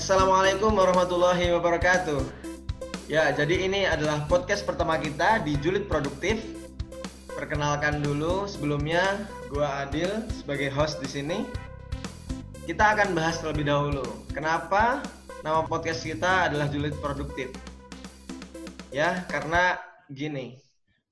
Assalamualaikum warahmatullahi wabarakatuh. Ya, jadi ini adalah podcast pertama kita di Julid Produktif. Perkenalkan dulu sebelumnya, gua Adil sebagai host di sini. Kita akan bahas terlebih dahulu. Kenapa nama podcast kita adalah Julid Produktif? Ya, karena gini.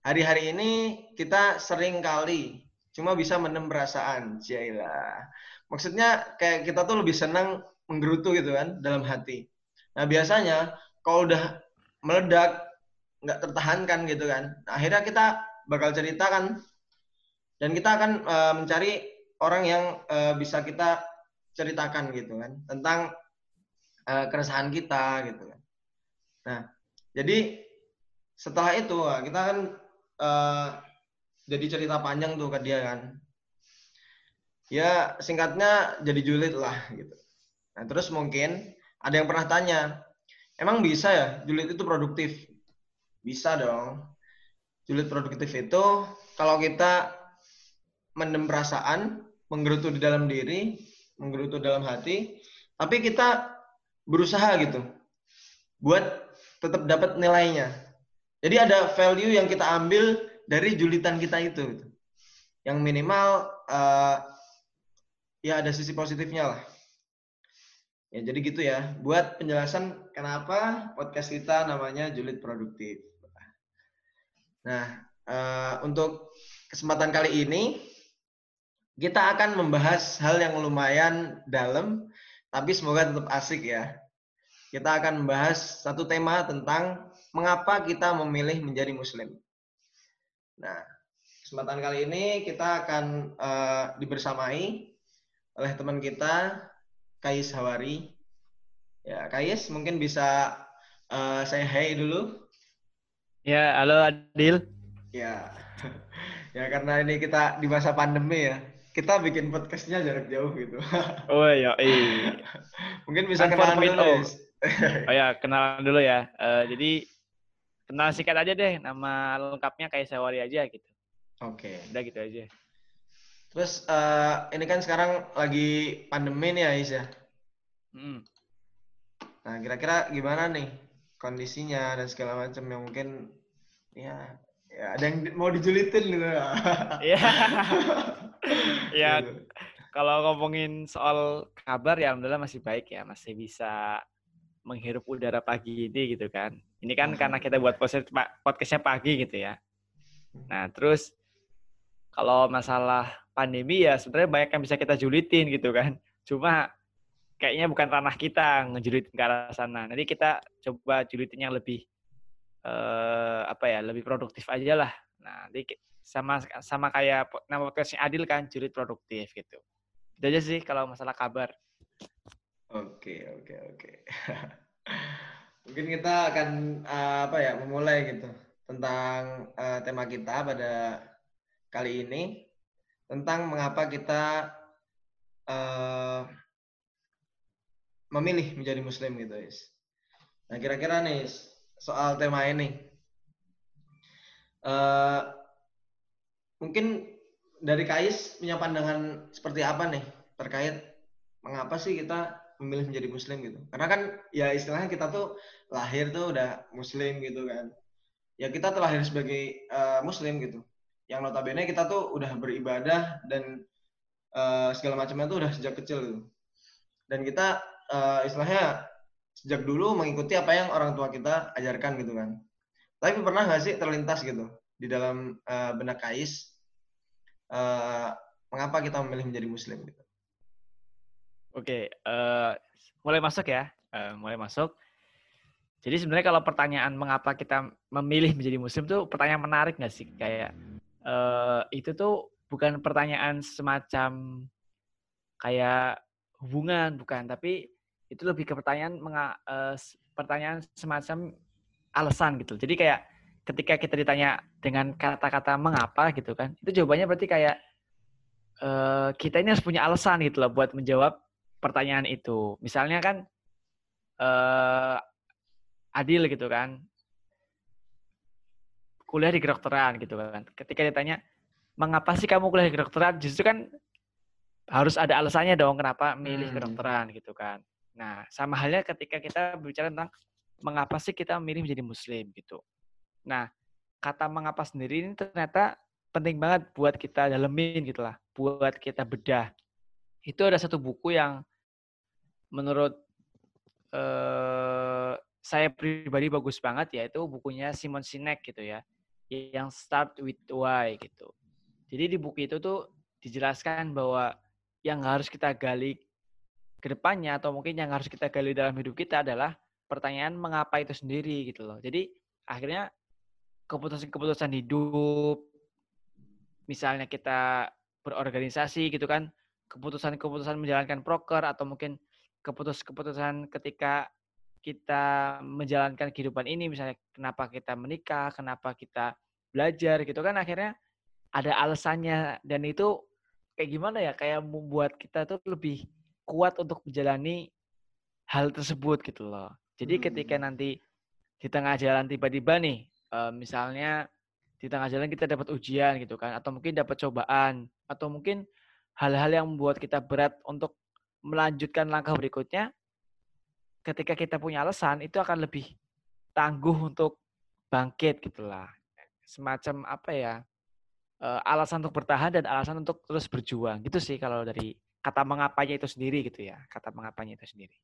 Hari-hari ini kita sering kali cuma bisa mendem perasaan, Jaila. Maksudnya kayak kita tuh lebih senang menggerutu gitu kan dalam hati. Nah biasanya kalau udah meledak nggak tertahankan gitu kan, nah, akhirnya kita bakal cerita kan dan kita akan uh, mencari orang yang uh, bisa kita ceritakan gitu kan tentang uh, keresahan kita gitu kan. Nah jadi setelah itu kita kan uh, jadi cerita panjang tuh ke dia kan. Ya singkatnya jadi julid lah gitu. Nah, terus mungkin ada yang pernah tanya, emang bisa ya julid itu produktif? Bisa dong. Julid produktif itu kalau kita mendem perasaan, menggerutu di dalam diri, menggerutu dalam hati, tapi kita berusaha gitu buat tetap dapat nilainya. Jadi ada value yang kita ambil dari julitan kita itu. Yang minimal uh, ya ada sisi positifnya lah. Ya, jadi gitu ya. Buat penjelasan kenapa podcast kita namanya Julid Produktif. Nah, uh, untuk kesempatan kali ini kita akan membahas hal yang lumayan dalam, tapi semoga tetap asik ya. Kita akan membahas satu tema tentang mengapa kita memilih menjadi Muslim. Nah, kesempatan kali ini kita akan uh, dibersamai oleh teman kita Kais Hawari. Ya, Kais mungkin bisa uh, saya hey dulu. Ya, halo Adil. Ya. ya karena ini kita di masa pandemi ya. Kita bikin podcastnya jarak jauh gitu. oh iya, iya. mungkin bisa kenalan dulu. Oh. ya, kenalan dulu ya. Uh, jadi kenal singkat aja deh nama lengkapnya kayak Sawari aja gitu. Oke. Okay. Udah gitu aja. Terus uh, ini kan sekarang lagi pandemi nih Ais ya. Hmm. Nah kira-kira gimana nih kondisinya dan segala macam yang mungkin ya ya ada yang mau dijulitin gitu. Iya. ya kalau ngomongin soal kabar ya alhamdulillah masih baik ya masih bisa menghirup udara pagi ini gitu kan. Ini kan karena kita buat podcastnya pagi gitu ya. Nah terus kalau masalah pandemi ya sebenarnya banyak yang bisa kita julitin gitu kan. Cuma kayaknya bukan ranah kita ngejulitin ke arah sana. Nanti kita coba julitin yang lebih eh, apa ya, lebih produktif aja lah. Nah, nanti sama sama kayak nama podcastnya Adil kan, julit produktif gitu. Itu aja sih kalau masalah kabar. Oke, oke, oke. Mungkin kita akan uh, apa ya, memulai gitu tentang uh, tema kita pada kali ini tentang mengapa kita uh, memilih menjadi muslim gitu guys. Nah kira-kira nih soal tema ini. Uh, mungkin dari Kais punya pandangan seperti apa nih terkait mengapa sih kita memilih menjadi muslim gitu? Karena kan ya istilahnya kita tuh lahir tuh udah muslim gitu kan. Ya kita terlahir sebagai uh, muslim gitu yang notabene kita tuh udah beribadah dan uh, segala macamnya tuh udah sejak kecil gitu. Dan kita uh, istilahnya sejak dulu mengikuti apa yang orang tua kita ajarkan gitu kan. Tapi pernah nggak sih terlintas gitu di dalam uh, benak Kais uh, mengapa kita memilih menjadi Muslim gitu? Oke, uh, mulai masuk ya, uh, mulai masuk. Jadi sebenarnya kalau pertanyaan mengapa kita memilih menjadi Muslim tuh pertanyaan menarik nggak sih? Kayak uh, itu tuh bukan pertanyaan semacam kayak hubungan bukan. Tapi itu lebih ke pertanyaan menga, uh, pertanyaan semacam alasan gitu. Jadi kayak ketika kita ditanya dengan kata-kata mengapa gitu kan itu jawabannya berarti kayak uh, kita ini harus punya alasan gitu loh buat menjawab pertanyaan itu. Misalnya kan uh, adil gitu kan kuliah di kedokteran gitu kan. Ketika ditanya, mengapa sih kamu kuliah di kedokteran? Justru kan harus ada alasannya dong kenapa milih hmm. kedokteran gitu kan. Nah, sama halnya ketika kita berbicara tentang mengapa sih kita memilih menjadi muslim gitu. Nah, kata mengapa sendiri ini ternyata penting banget buat kita dalemin gitu lah, buat kita bedah. Itu ada satu buku yang menurut eh, saya pribadi bagus banget yaitu bukunya Simon Sinek gitu ya, yang Start with Why gitu. Jadi di buku itu tuh dijelaskan bahwa yang harus kita gali ke depannya atau mungkin yang harus kita gali dalam hidup kita adalah pertanyaan mengapa itu sendiri gitu loh. Jadi akhirnya keputusan-keputusan hidup misalnya kita berorganisasi gitu kan, keputusan-keputusan menjalankan proker atau mungkin keputusan-keputusan ketika kita menjalankan kehidupan ini misalnya kenapa kita menikah, kenapa kita belajar gitu kan akhirnya ada alasannya dan itu kayak gimana ya kayak membuat kita tuh lebih kuat untuk menjalani hal tersebut gitu loh. Jadi hmm. ketika nanti di tengah jalan tiba-tiba nih misalnya di tengah jalan kita dapat ujian gitu kan atau mungkin dapat cobaan atau mungkin hal-hal yang membuat kita berat untuk melanjutkan langkah berikutnya ketika kita punya alasan itu akan lebih tangguh untuk bangkit gitulah semacam apa ya uh, alasan untuk bertahan dan alasan untuk terus berjuang. Gitu sih kalau dari kata mengapanya itu sendiri gitu ya kata mengapanya itu sendiri.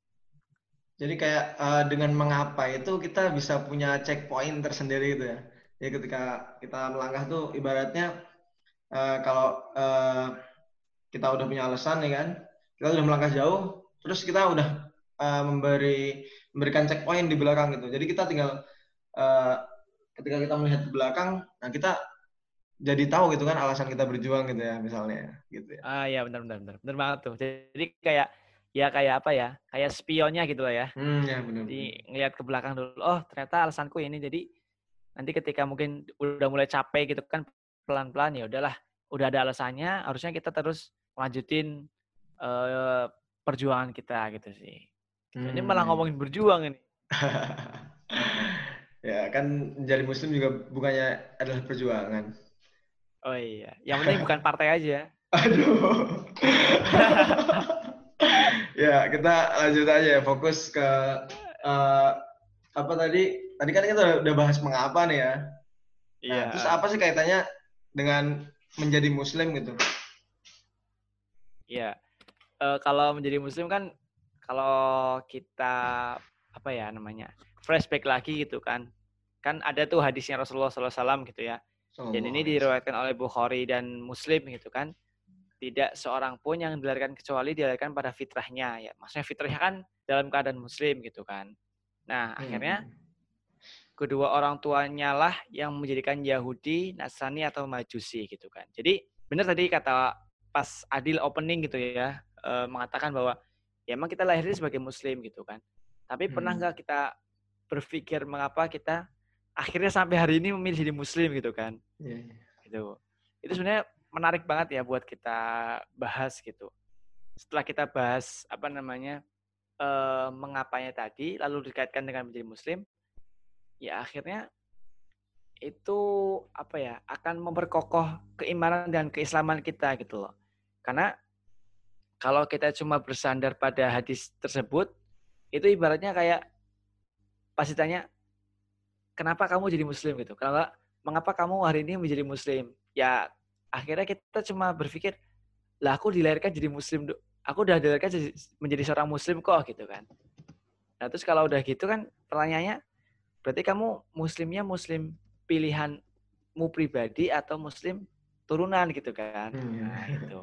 Jadi kayak uh, dengan mengapa itu kita bisa punya checkpoint tersendiri gitu ya. Ya ketika kita melangkah tuh ibaratnya uh, kalau uh, kita udah punya alasan ya kan kita udah melangkah jauh terus kita udah uh, memberi memberikan checkpoint di belakang gitu. Jadi kita tinggal uh, ketika kita melihat ke belakang nah kita jadi tahu gitu kan alasan kita berjuang gitu ya misalnya gitu ya. Ah ya benar benar benar. Benar banget tuh. Jadi kayak ya kayak apa ya kayak spionnya gitu lah ya. Hmm, ya benar jadi ngelihat ke belakang dulu oh ternyata alasanku ini. Jadi nanti ketika mungkin udah mulai capek gitu kan pelan-pelan ya udahlah. Udah ada alasannya harusnya kita terus lanjutin uh, perjuangan kita gitu sih hmm. ini malah ngomongin berjuang ini ya kan jadi muslim juga bukannya adalah perjuangan oh iya yang penting bukan partai aja aduh ya kita lanjut aja ya fokus ke uh, apa tadi tadi kan kita udah bahas mengapa nih ya. Iya. Nah, terus apa sih kaitannya dengan menjadi muslim gitu? Iya. Uh, kalau menjadi muslim kan kalau kita apa ya namanya? flashback lagi gitu kan. Kan ada tuh hadisnya Rasulullah SAW gitu ya. Dan ini diriwayatkan oleh Bukhari dan Muslim gitu kan. Tidak seorang pun yang dilahirkan kecuali dilahirkan pada fitrahnya ya. Maksudnya fitrahnya kan dalam keadaan muslim gitu kan. Nah, hmm. akhirnya kedua orang tuanya lah yang menjadikan Yahudi, Nasrani atau Majusi gitu kan. Jadi benar tadi kata pas Adil opening gitu ya e, mengatakan bahwa ya emang kita lahirnya sebagai Muslim gitu kan. Tapi hmm. pernah nggak kita berpikir mengapa kita akhirnya sampai hari ini memilih jadi Muslim gitu kan? Yeah. Iya. Gitu. Itu sebenarnya menarik banget ya buat kita bahas gitu. Setelah kita bahas apa namanya e, mengapanya tadi, lalu dikaitkan dengan menjadi Muslim, ya akhirnya itu apa ya akan memperkokoh keimanan dan keislaman kita gitu loh. Karena kalau kita cuma bersandar pada hadis tersebut, itu ibaratnya kayak pasti tanya, kenapa kamu jadi muslim gitu? Kenapa, mengapa kamu hari ini menjadi muslim? Ya akhirnya kita cuma berpikir, lah aku dilahirkan jadi muslim, aku udah dilahirkan menjadi seorang muslim kok gitu kan. Nah terus kalau udah gitu kan pertanyaannya, Berarti kamu muslimnya muslim pilihanmu pribadi atau muslim turunan gitu kan? Hmm. Nah, itu.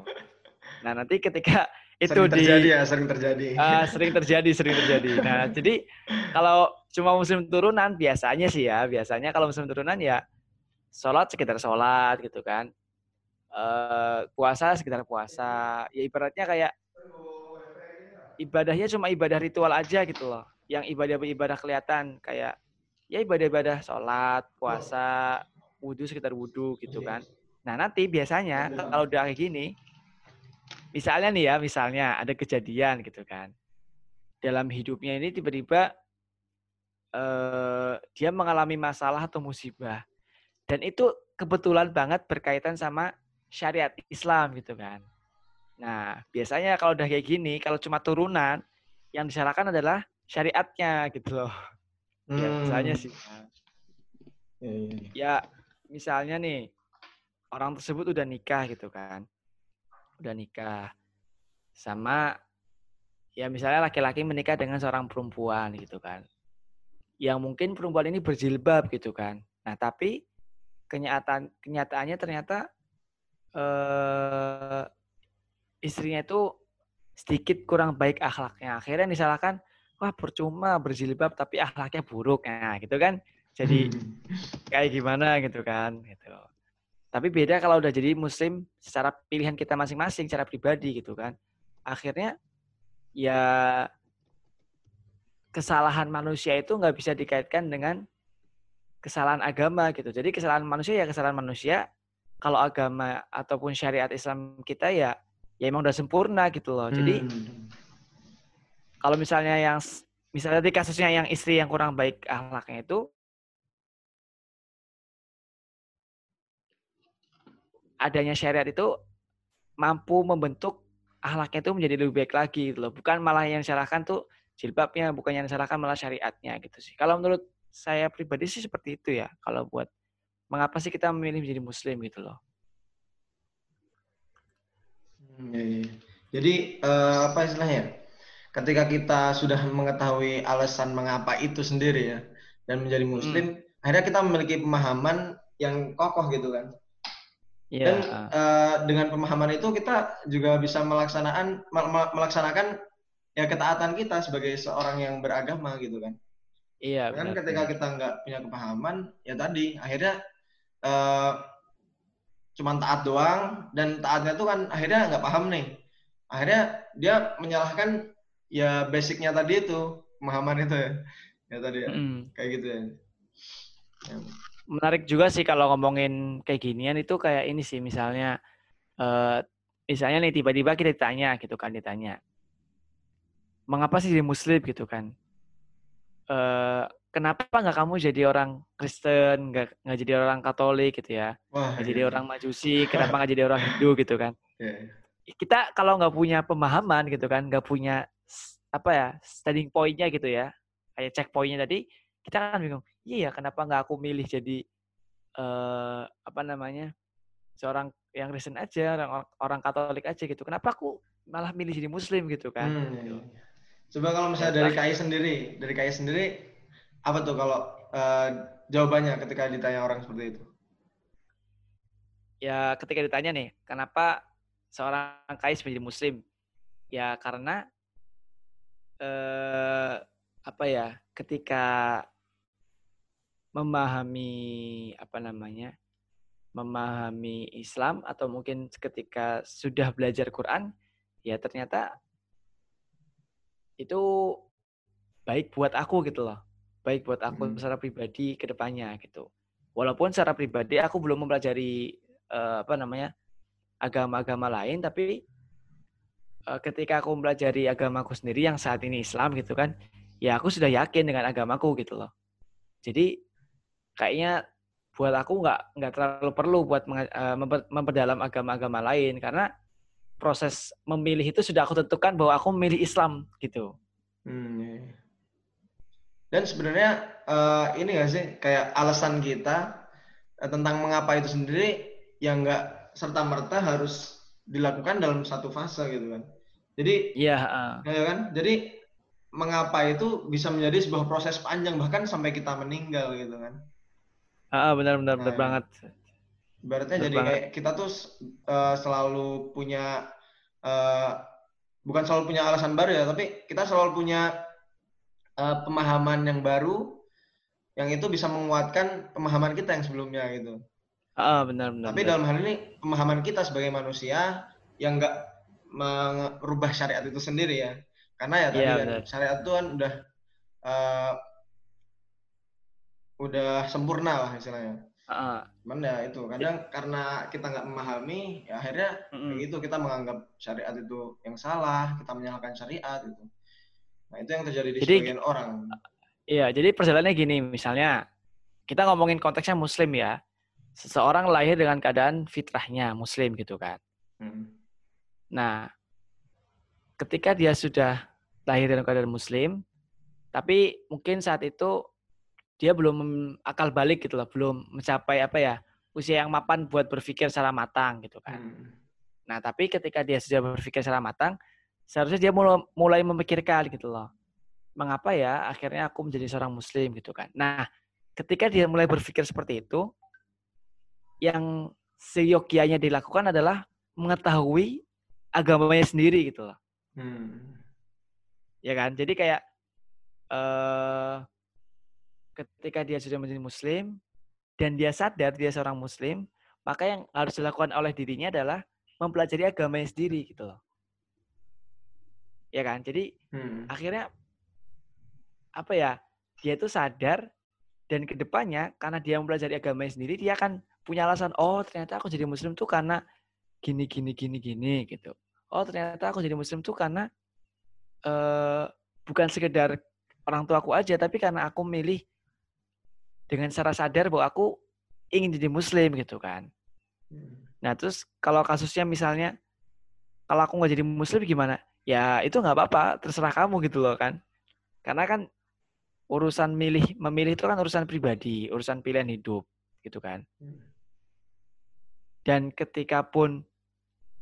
Nah, nanti ketika itu sering terjadi ya, sering terjadi. Uh, sering terjadi, sering terjadi. Nah, jadi kalau cuma muslim turunan biasanya sih ya, biasanya kalau muslim turunan ya sholat sekitar sholat gitu kan. Uh, puasa sekitar puasa. Ya ibaratnya kayak ibadahnya cuma ibadah ritual aja gitu loh. Yang ibadah-ibadah kelihatan kayak ya ibadah-ibadah sholat, puasa, wudhu sekitar wudhu gitu kan. Nah nanti biasanya kalau udah kayak gini, misalnya nih ya, misalnya ada kejadian gitu kan. Dalam hidupnya ini tiba-tiba eh, dia mengalami masalah atau musibah. Dan itu kebetulan banget berkaitan sama syariat Islam gitu kan. Nah, biasanya kalau udah kayak gini, kalau cuma turunan, yang disalahkan adalah syariatnya gitu loh. Ya, Hmm. misalnya sih. Iya. Ya, misalnya nih orang tersebut udah nikah gitu kan. Udah nikah sama ya misalnya laki-laki menikah dengan seorang perempuan gitu kan. Yang mungkin perempuan ini berjilbab gitu kan. Nah, tapi kenyataan kenyataannya ternyata eh istrinya itu sedikit kurang baik akhlaknya. Akhirnya disalahkan, wah percuma berjilbab tapi akhlaknya buruk. Nah, gitu kan. Jadi kayak gimana gitu kan gitu. Tapi beda kalau udah jadi muslim secara pilihan kita masing-masing secara pribadi gitu kan. Akhirnya ya kesalahan manusia itu nggak bisa dikaitkan dengan kesalahan agama gitu. Jadi kesalahan manusia ya kesalahan manusia. Kalau agama ataupun syariat Islam kita ya ya emang udah sempurna gitu loh. Jadi Hmm. kalau misalnya yang misalnya di kasusnya yang istri yang kurang baik akhlaknya itu adanya syariat itu mampu membentuk akhlaknya itu menjadi lebih baik lagi gitu loh. Bukan malah yang disalahkan tuh jilbabnya, bukan yang disalahkan malah syariatnya gitu sih. Kalau menurut saya pribadi sih seperti itu ya. Kalau buat mengapa sih kita memilih menjadi muslim gitu loh. Hmm, iya, iya. Jadi eh, apa istilahnya? Ketika kita sudah mengetahui alasan mengapa itu sendiri ya dan menjadi muslim, akhirnya kita memiliki pemahaman yang kokoh gitu kan. Iya. Dan eh, dengan pemahaman itu kita juga bisa melaksanakan mel- mel- melaksanakan ya ketaatan kita sebagai seorang yang beragama gitu kan. Iya. Kan benar, ketika benar. kita nggak punya kepahaman, ya tadi akhirnya eh, cuman taat doang dan taatnya tuh kan akhirnya nggak paham nih. Akhirnya dia menyalahkan ya basicnya tadi itu pemahaman itu ya, ya tadi ya kayak gitu ya. Ya. Menarik juga sih kalau ngomongin kayak ginian itu kayak ini sih misalnya eh misalnya nih tiba-tiba kita ditanya gitu kan ditanya mengapa sih jadi muslim? gitu kan. Eh kenapa nggak kamu jadi orang Kristen nggak nggak jadi orang Katolik? gitu ya. Wah, nggak jadi iya. orang Majusi kenapa nggak jadi orang Hindu? gitu kan. Ya, ya. kita kalau nggak punya pemahaman gitu kan nggak punya apa ya standing pointnya gitu ya kayak checkpointnya tadi kita kan bingung iya ya kenapa nggak aku milih jadi eh apa namanya seorang yang Kristen aja orang orang Katolik aja gitu kenapa aku malah milih jadi Muslim gitu kan Hmm, Gitu. Coba kalau misalnya Ya, dari. KAI sendiri, dari KAI sendiri apa tuh kalau eh, jawabannya ketika ditanya orang seperti itu? ya ketika ditanya nih kenapa seorang kais menjadi Muslim ya karena eh apa ya ketika memahami apa namanya memahami Islam atau mungkin ketika sudah belajar Quran ya ternyata itu baik buat aku gitu loh. Baik buat aku Hmm. secara pribadi ke depannya gitu. Walaupun secara pribadi aku belum mempelajari eh, apa namanya agama-agama lain tapi eh, ketika aku mempelajari agamaku sendiri yang saat ini Islam gitu kan ya aku sudah yakin dengan agamaku gitu loh. Jadi kayaknya buat aku nggak nggak terlalu perlu buat eh, memper- memperdalam agama-agama lain karena proses memilih itu sudah aku tentukan bahwa aku memilih Islam gitu Hmm, iya, iya. Dan sebenarnya eh, ini nggak sih kayak alasan kita eh, tentang mengapa itu sendiri yang nggak serta merta harus dilakukan dalam satu fase gitu kan. Jadi iya eh, ya kan, jadi mengapa itu bisa menjadi sebuah proses panjang bahkan sampai kita meninggal gitu kan. Ah, benar-benar benar Nah, banget Ibaratnya Bener jadi banget. kayak kita tuh eh, selalu punya eh, bukan selalu punya alasan baru ya, tapi kita selalu punya eh, pemahaman yang baru yang itu bisa menguatkan pemahaman kita yang sebelumnya gitu. ah, benar-benar Tapi dalam hal ini pemahaman kita sebagai manusia yang nggak merubah syariat itu sendiri ya. Karena ya tadi Iya, kan benar. syariat itu kan udah eh, udah sempurna lah istilahnya. Ah, Cuman ya itu kadang karena kita nggak memahami, ya akhirnya kayak gitu kita menganggap syariat itu yang salah, kita menyalahkan syariat itu. Nah itu yang terjadi di Jadi- sebagian orang. Iya, jadi perjalanannya gini, misalnya kita ngomongin konteksnya Muslim ya, seseorang lahir dengan keadaan fitrahnya Muslim gitu kan. Hmm. Nah, ketika dia sudah lahir dalam keadaan muslim, tapi mungkin saat itu dia belum akal balik gitu loh, belum mencapai apa ya usia yang mapan buat berpikir secara matang gitu kan. Hmm. Nah tapi ketika dia sudah berpikir secara matang, seharusnya dia mulai, mulai memikirkan gitu loh, mengapa ya akhirnya aku menjadi seorang muslim gitu kan. Nah ketika dia mulai berpikir seperti itu, yang seyogianya dilakukan adalah mengetahui agamanya sendiri gitu loh. Hmm. Ya kan? Jadi kayak eh ketika dia sudah menjadi muslim dan dia sadar dia seorang muslim, maka yang harus dilakukan oleh dirinya adalah mempelajari agamanya sendiri gitu loh. Ya kan? Jadi Hmm. akhirnya apa ya? Dia itu sadar dan ke depannya karena dia mempelajari agamanya sendiri, dia akan punya alasan, oh ternyata aku jadi muslim tuh karena gini gini gini gini gitu. Oh ternyata aku jadi muslim tuh karena eh bukan sekedar orang tua aku aja, tapi karena aku milih dengan secara sadar bahwa aku ingin jadi muslim gitu kan. Hmm. Nah terus kalau kasusnya misalnya kalau aku nggak jadi muslim gimana? Ya itu nggak apa-apa, terserah kamu gitu loh kan. Karena kan urusan milih memilih itu kan urusan pribadi, urusan pilihan hidup gitu kan. Hmm. Dan ketika pun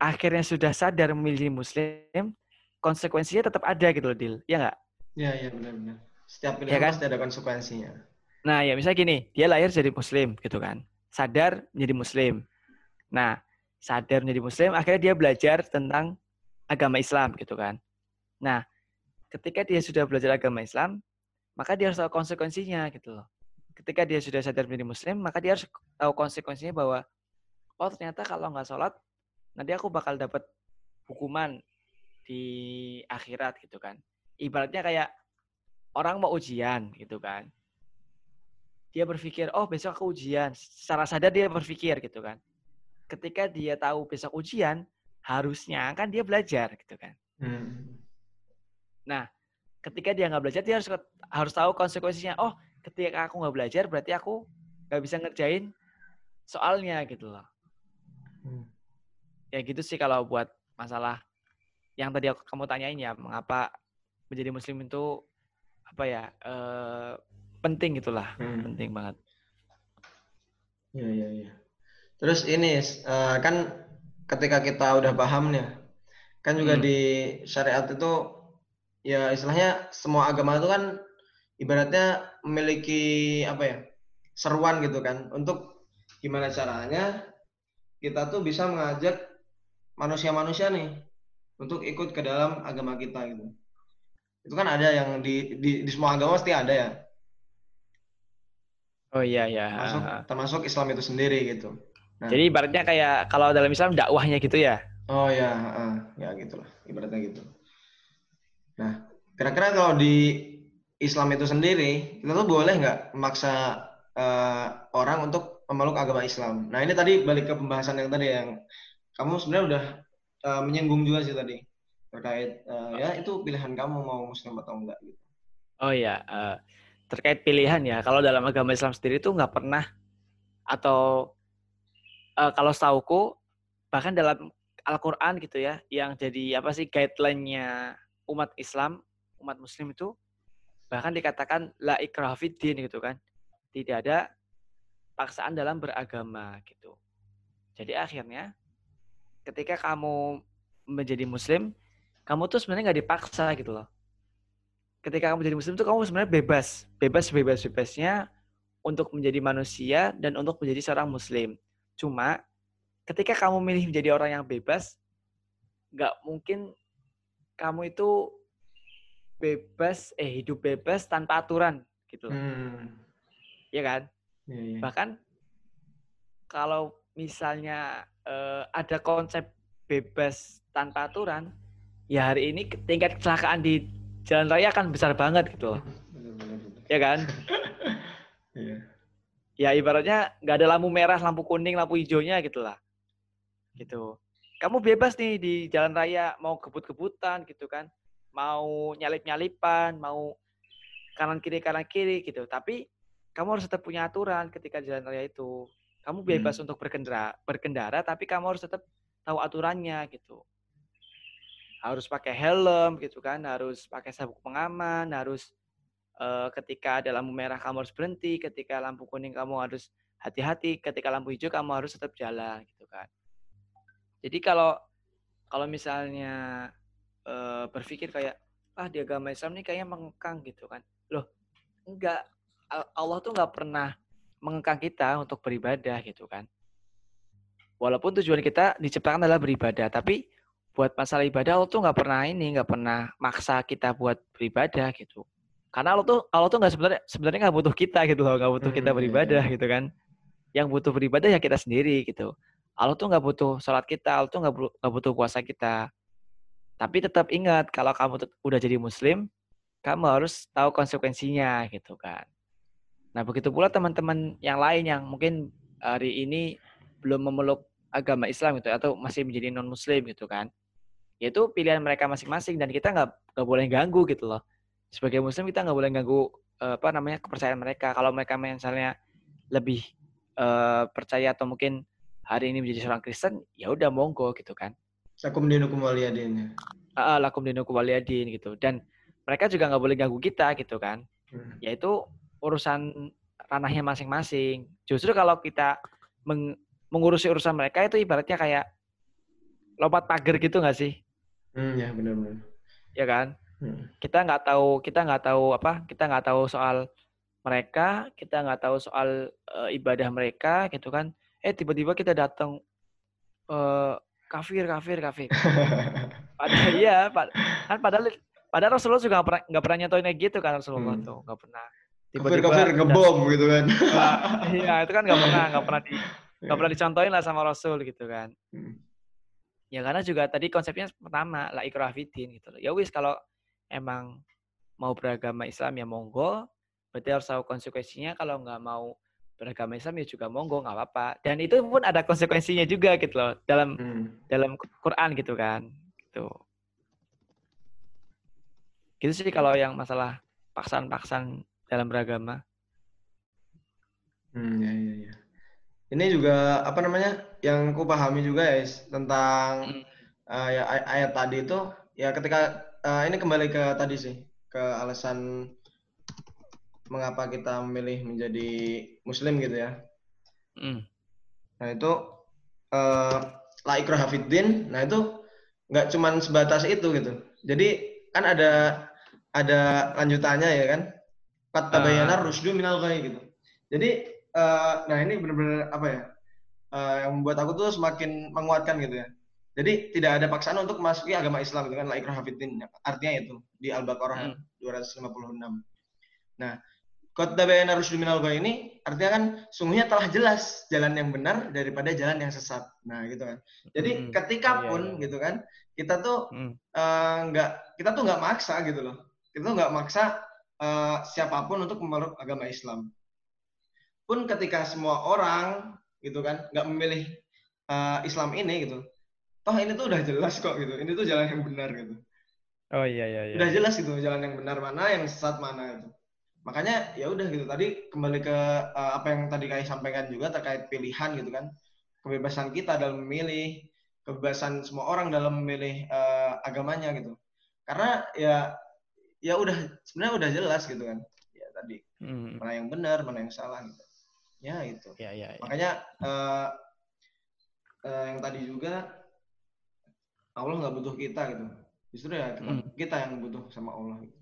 akhirnya sudah sadar memilih muslim, konsekuensinya tetap ada gitu loh, Dil. Ya nggak? Ya, ya benar-benar. Setiap Ya pilihan kan? pasti ada konsekuensinya. Nah, ya misalnya gini, dia lahir jadi muslim gitu kan. Sadar menjadi muslim. Nah, sadar menjadi muslim, akhirnya dia belajar tentang agama Islam gitu kan. Nah, ketika dia sudah belajar agama Islam, maka dia harus tahu konsekuensinya gitu loh. Ketika dia sudah sadar menjadi muslim, maka dia harus tahu konsekuensinya bahwa oh ternyata kalau nggak sholat, nanti aku bakal dapat hukuman di akhirat gitu kan. Ibaratnya kayak orang mau ujian gitu kan dia berpikir, oh besok aku ujian. Secara sadar dia berpikir gitu kan. Ketika dia tahu besok ujian, harusnya kan dia belajar gitu kan. Hmm. Ketika dia nggak belajar, dia harus harus tahu konsekuensinya. Oh, ketika aku nggak belajar, berarti aku nggak bisa ngerjain soalnya gitu loh. Hmm. Ya gitu sih kalau buat masalah yang tadi aku, kamu tanyain ya, mengapa menjadi muslim itu apa ya eh, penting gitulah, Hmm. penting banget. Iya, iya, iya. Terus ini eh, kan ketika kita udah paham nih, kan juga Hmm. di syariat itu ya istilahnya semua agama itu kan ibaratnya memiliki apa ya seruan gitu kan untuk gimana caranya kita tuh bisa mengajak manusia-manusia nih untuk ikut ke dalam agama kita gitu. Itu kan ada yang di di, di semua agama pasti ada ya, Oh iya ya. termasuk termasuk Islam itu sendiri gitu. Nah, Jadi ibaratnya kayak kalau dalam Islam dakwahnya gitu ya. Oh ya, heeh. ya gitulah, ibaratnya gitu. Nah, kira-kira kalau di Islam itu sendiri, kita tuh boleh nggak memaksa eh, orang untuk memeluk agama Islam? Nah, ini tadi balik ke pembahasan yang tadi yang kamu sebenarnya udah eh, menyinggung juga sih tadi terkait eh, ya itu pilihan kamu mau Muslim atau enggak gitu. Oh iya, eh, terkait pilihan ya. Kalau dalam agama Islam sendiri tuh nggak pernah atau eh, kalau setauku bahkan dalam Al-Quran gitu ya, yang jadi apa sih guideline-nya umat Islam, umat Muslim itu bahkan dikatakan la ikraha fid din gitu kan. Tidak ada paksaan dalam beragama gitu. Jadi akhirnya ketika kamu menjadi Muslim, kamu tuh sebenarnya nggak dipaksa gitu loh ketika kamu jadi muslim itu kamu sebenarnya bebas, bebas bebas bebasnya untuk menjadi manusia dan untuk menjadi seorang muslim. Cuma ketika kamu milih menjadi orang yang bebas, nggak mungkin kamu itu bebas, eh hidup bebas tanpa aturan gitu Hmm. ya kan? Iya, iya. Bahkan kalau misalnya eh, ada konsep bebas tanpa aturan, ya hari ini tingkat kecelakaan di jalan raya akan besar banget gitu loh. Ya kan? Iya. Ya ibaratnya nggak ada lampu merah, lampu kuning, lampu hijaunya gitu lah. Gitu. Kamu bebas nih di jalan raya, mau kebut-kebutan gitu kan. Mau nyalip-nyalipan, mau kanan kiri kanan kiri gitu. Tapi kamu harus tetap punya aturan ketika di jalan raya itu. Kamu bebas untuk berkendara, berkendara, tapi kamu harus tetap tahu aturannya gitu. Harus pakai helm gitu kan, harus pakai sabuk pengaman, harus uh, ketika ada lampu merah kamu harus berhenti, ketika lampu kuning kamu harus hati-hati, ketika lampu hijau kamu harus tetap jalan gitu kan. Jadi kalau kalau misalnya uh, berpikir kayak ah di agama Islam ini kayaknya mengekang gitu kan. Loh, enggak Allah tuh nggak pernah mengekang kita untuk beribadah gitu kan. Walaupun tujuan kita diciptakan adalah beribadah, tapi buat masalah ibadah Allah tuh nggak pernah ini, nggak pernah maksa kita buat beribadah gitu. Karena Allah tuh Allah tuh nggak sebenarnya sebenarnya nggak butuh kita gitu loh, nggak butuh kita hmm, iya, beribadah iya. gitu kan. Yang butuh beribadah ya kita sendiri gitu. Allah tuh nggak butuh sholat kita, Allah tuh nggak nggak butuh puasa kita. Tapi tetap ingat kalau kamu udah jadi muslim, kamu harus tahu konsekuensinya gitu kan. Nah begitu pula teman-teman yang lain yang mungkin hari ini belum memeluk agama Islam gitu atau masih menjadi non Muslim gitu kan. Yaitu pilihan mereka masing-masing dan kita nggak nggak boleh ganggu gitu loh. Sebagai Muslim kita nggak boleh ganggu eh, apa namanya kepercayaan mereka. Kalau mereka misalnya lebih uh, percaya atau mungkin hari ini menjadi seorang Kristen, ya udah monggo gitu kan. Lakum dinukum waliyadin. Uh, lakum dinukum waliyadin gitu. Dan mereka juga nggak boleh ganggu kita gitu kan. Hmm. Yaitu urusan ranahnya masing-masing. Justru kalau kita meng mengurusi urusan mereka itu ibaratnya kayak lompat pagar gitu nggak sih? Hmm, ya benar-benar. Ya kan? Hmm. Kita nggak tahu, kita nggak tahu apa? Kita nggak tahu soal mereka, kita nggak tahu soal uh, ibadah mereka, gitu kan? Eh tiba-tiba kita datang uh, kafir, kafir, kafir. padahal iya, pad kan padahal padahal Rasulullah juga nggak pernah nggak pernah kayak gitu kan Rasulullah hmm. tuh nggak pernah. Tiba-tiba kafir, kafir ngebom gitu kan? Iya itu kan nggak pernah nggak pernah di Gak pernah dicontohin lah sama Rasul gitu kan. Hmm. Ya karena juga tadi konsepnya pertama lah ikrafidin gitu loh. Ya wis kalau emang mau beragama Islam ya monggo, berarti harus tahu konsekuensinya. Kalau nggak mau beragama Islam ya juga monggo nggak apa-apa. Dan itu pun ada konsekuensinya juga gitu loh dalam hmm. dalam Quran gitu kan. Gitu. Gitu sih kalau yang masalah paksaan-paksaan dalam beragama. Hmm, ya, ya, ya ini juga apa namanya yang ku pahami juga ya tentang uh, ya ay ayat tadi itu ya ketika uh, ini kembali ke tadi sih ke alasan mengapa kita memilih menjadi muslim gitu ya. Mm. Nah itu uh, la Nah itu nggak cuman sebatas itu gitu. Jadi kan ada ada lanjutannya ya kan. Kata uh. rusdu minal gitu. Jadi uh, nah ini benar-benar apa ya uh, yang membuat aku tuh semakin menguatkan gitu ya jadi tidak ada paksaan untuk memasuki agama Islam gitu kan la ikrah artinya itu di Al-Baqarah hmm. 256 nah Kota bayana rusdu minal ini artinya kan sungguhnya telah jelas jalan yang benar daripada jalan yang sesat. Nah, gitu kan. Jadi hmm, ketika pun iya, iya. gitu kan, kita tuh hmm. uh, nggak kita tuh nggak maksa gitu loh. Kita tuh nggak maksa uh, siapa pun untuk memeluk agama Islam pun ketika semua orang gitu kan nggak memilih uh, Islam ini gitu toh ini tuh udah jelas kok gitu. Ini tuh jalan yang benar gitu. Oh iya iya, iya. udah jelas gitu jalan yang benar mana yang sesat mana itu makanya ya udah gitu. Tadi kembali ke uh, apa yang tadi kayak sampaikan juga terkait pilihan gitu kan. Kebebasan kita dalam memilih kebebasan semua orang dalam memilih uh, agamanya gitu. Karena ya ya udah sebenarnya udah jelas gitu kan. Ya tadi. Hmm. mana yang benar mana yang salah gitu ya itu ya, ya, ya. makanya uh, uh, yang tadi juga Allah nggak butuh kita gitu. Justru ya kita, hmm. kita yang butuh sama Allah gitu.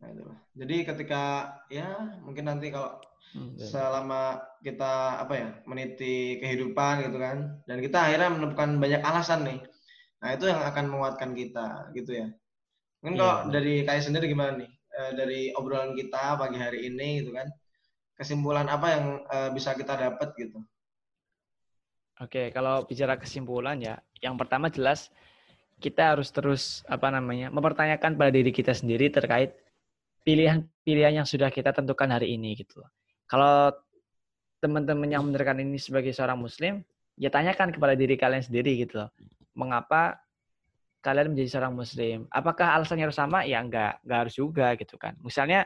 Nah itulah. Jadi ketika ya mungkin nanti kalau hmm, selama kita apa ya meniti kehidupan gitu kan dan kita akhirnya menemukan banyak alasan nih nah itu yang akan menguatkan kita gitu ya. Mungkin kalau ya, dari kayak sendiri gimana nih? E, dari obrolan kita pagi hari ini gitu kan kesimpulan apa yang uh, bisa kita dapat gitu? Oke, kalau bicara kesimpulan ya, yang pertama jelas kita harus terus apa namanya mempertanyakan pada diri kita sendiri terkait pilihan-pilihan yang sudah kita tentukan hari ini gitu. Kalau teman-teman yang mendengarkan ini sebagai seorang muslim, ya tanyakan kepada diri kalian sendiri gitu loh. Mengapa kalian menjadi seorang muslim? Apakah alasannya harus sama? Ya enggak, enggak harus juga gitu kan. Misalnya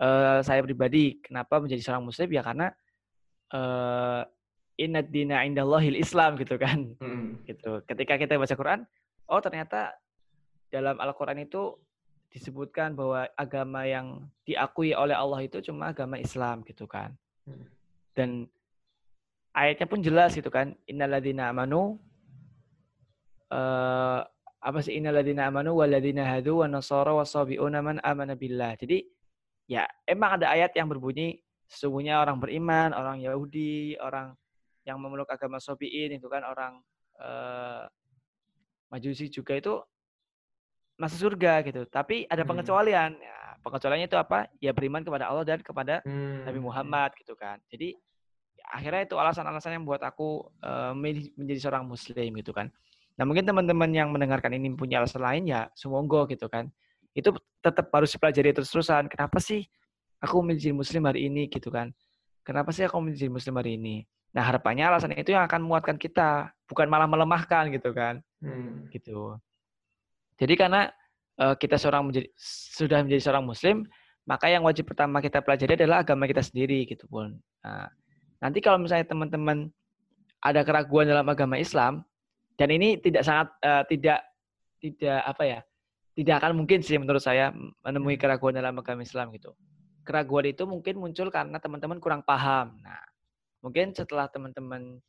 uh, saya pribadi kenapa menjadi seorang muslim ya karena uh, inad dina indallahil Islam gitu kan. Hmm. Gitu. Ketika kita baca Quran, oh ternyata dalam Al-Qur'an itu disebutkan bahwa agama yang diakui oleh Allah itu cuma agama Islam gitu kan. Hmm. Dan ayatnya pun jelas gitu kan. Innalladzina amanu uh, apa sih innalladzina amanu walladzina hadu wa nasara wasabiuna man amana billah. Jadi ya emang ada ayat yang berbunyi sesungguhnya orang beriman, orang Yahudi, orang yang memeluk agama Sobiin itu kan orang uh, Majusi juga itu masuk surga gitu. Tapi ada hmm. pengecualian. Ya, pengecualiannya itu apa? Ya beriman kepada Allah dan kepada hmm. Nabi Muhammad gitu kan. Jadi ya, akhirnya itu alasan-alasan yang buat aku uh, menjadi seorang muslim gitu kan. Nah, mungkin teman-teman yang mendengarkan ini punya alasan lain ya semoga gitu kan. Itu tetap harus dipelajari terus-terusan. Kenapa sih aku menjadi muslim hari ini gitu kan? Kenapa sih aku menjadi muslim hari ini? Nah, harapannya alasan itu yang akan menguatkan kita, bukan malah melemahkan gitu kan. Hmm. Gitu. Jadi karena uh, kita seorang menjadi, sudah menjadi seorang muslim, maka yang wajib pertama kita pelajari adalah agama kita sendiri gitu pun. Nah, nanti kalau misalnya teman-teman ada keraguan dalam agama Islam dan ini tidak sangat uh, tidak tidak apa ya tidak akan mungkin sih menurut saya menemui hmm. keraguan dalam agama Islam gitu. Keraguan itu mungkin muncul karena teman-teman kurang paham. Nah, mungkin setelah teman-teman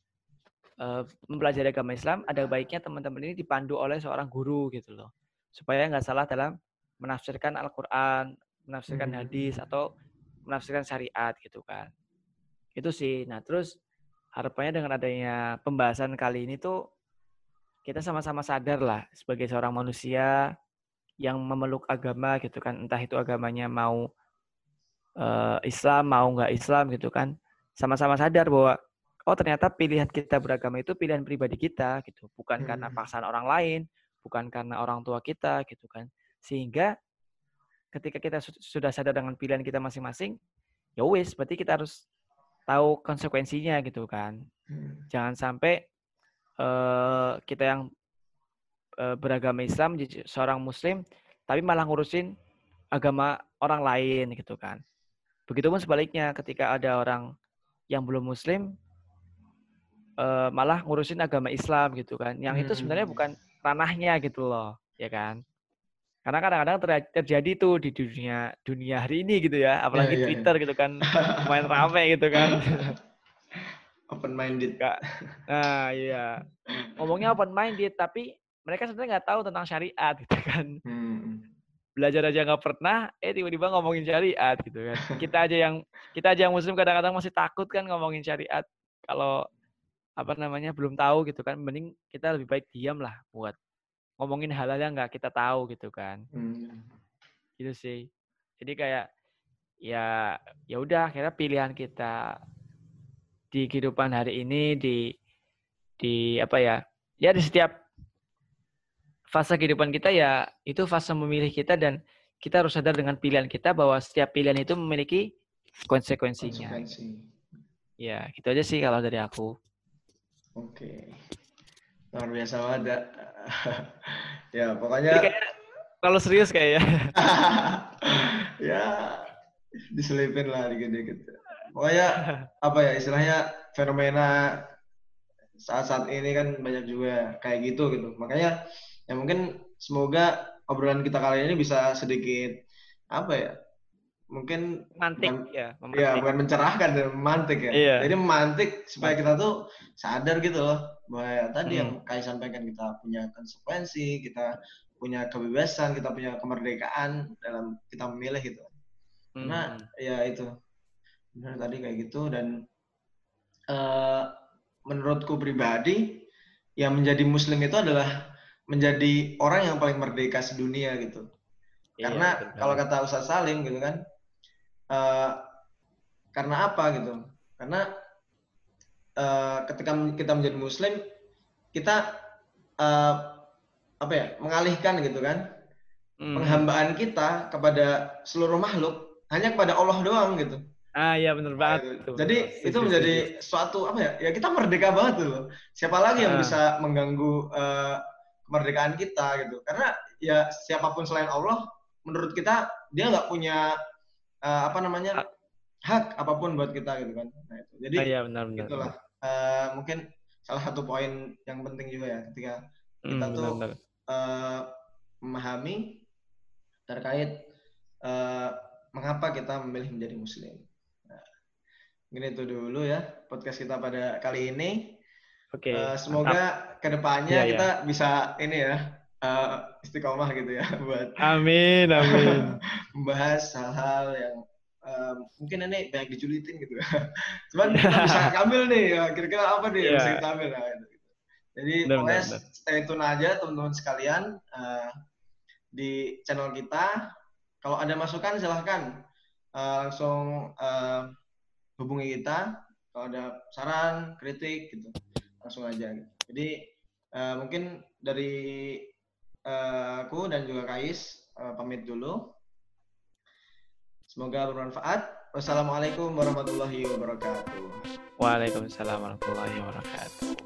uh, mempelajari agama Islam, ada baiknya teman-teman ini dipandu oleh seorang guru gitu loh supaya nggak salah dalam menafsirkan Al-Quran, menafsirkan hmm. hadis atau menafsirkan syariat gitu kan. Itu sih. Nah terus harapannya dengan adanya pembahasan kali ini tuh kita sama-sama sadar lah sebagai seorang manusia yang memeluk agama gitu kan, entah itu agamanya mau uh, Islam mau nggak Islam gitu kan, sama-sama sadar bahwa oh ternyata pilihan kita beragama itu pilihan pribadi kita gitu, bukan hmm. karena paksaan orang lain, bukan karena orang tua kita gitu kan. Sehingga ketika kita sudah sadar dengan pilihan kita masing-masing, ya wis berarti kita harus tahu konsekuensinya gitu kan. Hmm. Jangan sampai uh, kita yang uh, beragama Islam jadi seorang muslim tapi malah ngurusin agama orang lain gitu kan. Begitupun sebaliknya ketika ada orang yang belum muslim uh, malah ngurusin agama Islam gitu kan. Yang itu sebenarnya hmm. bukan ranahnya gitu loh, ya kan? Karena kadang-kadang terjadi tuh di dunia dunia hari ini gitu ya, apalagi yeah, yeah, Twitter yeah. gitu kan, main rame gitu kan. Open minded. Kak. Nah, iya. Ngomongnya open minded, tapi mereka sebenarnya nggak tahu tentang syariat gitu kan. Hmm. Belajar aja nggak pernah, eh tiba-tiba ngomongin syariat gitu kan. Kita aja yang kita aja yang muslim kadang-kadang masih takut kan ngomongin syariat. Kalau apa namanya belum tahu gitu kan mending kita lebih baik diam lah buat ngomongin hal-hal yang nggak kita tahu gitu kan hmm. gitu sih jadi kayak ya ya udah kira pilihan kita di kehidupan hari ini di di apa ya ya di setiap fase kehidupan kita ya itu fase memilih kita dan kita harus sadar dengan pilihan kita bahwa setiap pilihan itu memiliki konsekuensinya. Konsekuensi. Ya, gitu aja sih kalau dari aku. Oke. Luar biasa banget. ya, pokoknya kalau serius kayaknya. ya diselipin lah dikit-dikit. Pokoknya apa ya istilahnya fenomena saat-saat ini kan banyak juga kayak gitu gitu. Makanya ya mungkin semoga obrolan kita kali ini bisa sedikit apa ya mungkin mantik ya memantik. ya bukan mencerahkan dan memantik ya iya. jadi memantik supaya kita tuh sadar gitu loh bahwa ya, tadi hmm. yang kayak sampaikan kita punya konsekuensi kita punya kebebasan kita punya kemerdekaan dalam kita memilih gitu hmm. karena ya itu benar tadi kayak gitu dan uh, menurutku pribadi yang menjadi muslim itu adalah menjadi orang yang paling merdeka sedunia gitu. Iya, karena kalau kata Ustaz Salim gitu kan uh, karena apa gitu? Karena uh, ketika kita menjadi muslim kita uh, apa ya mengalihkan gitu kan hmm. penghambaan kita kepada seluruh makhluk hanya kepada Allah doang gitu. Ah iya benar banget. Nah, jadi itu menjadi suatu apa ya ya kita merdeka banget tuh. Siapa lagi yang ah. bisa mengganggu uh, kemerdekaan kita gitu karena ya siapa pun selain Allah menurut kita dia nggak punya uh, apa namanya hak apa pun buat kita gitu kan. Nah itu. Jadi ah, iya, benar, benar. itulah uh, mungkin salah satu poin yang penting juga ya ketika kita hmm, tuh benar, benar. Uh, memahami terkait uh, mengapa kita memilih menjadi muslim. Nah, ini itu dulu ya podcast kita pada kali ini. Oke. Okay, uh, semoga ke depannya yeah, kita yeah. bisa ini ya uh, istiqomah gitu ya buat. Amin amin. membahas hal-hal yang uh, mungkin ini banyak dijulitin gitu. Cuman kita bisa ambil nih ya kira-kira apa nih yeah. yang bisa kita ambil nah, gitu. Jadi benar, pokoknya benar, stay tune aja teman-teman sekalian uh, di channel kita. Kalau ada masukan silahkan uh, langsung uh, hubungi kita. Kalau ada saran, kritik gitu langsung aja. Jadi uh, mungkin dari uh, aku dan juga Kais uh, pamit dulu. Semoga bermanfaat. Wassalamualaikum warahmatullahi wabarakatuh. Waalaikumsalam warahmatullahi wabarakatuh.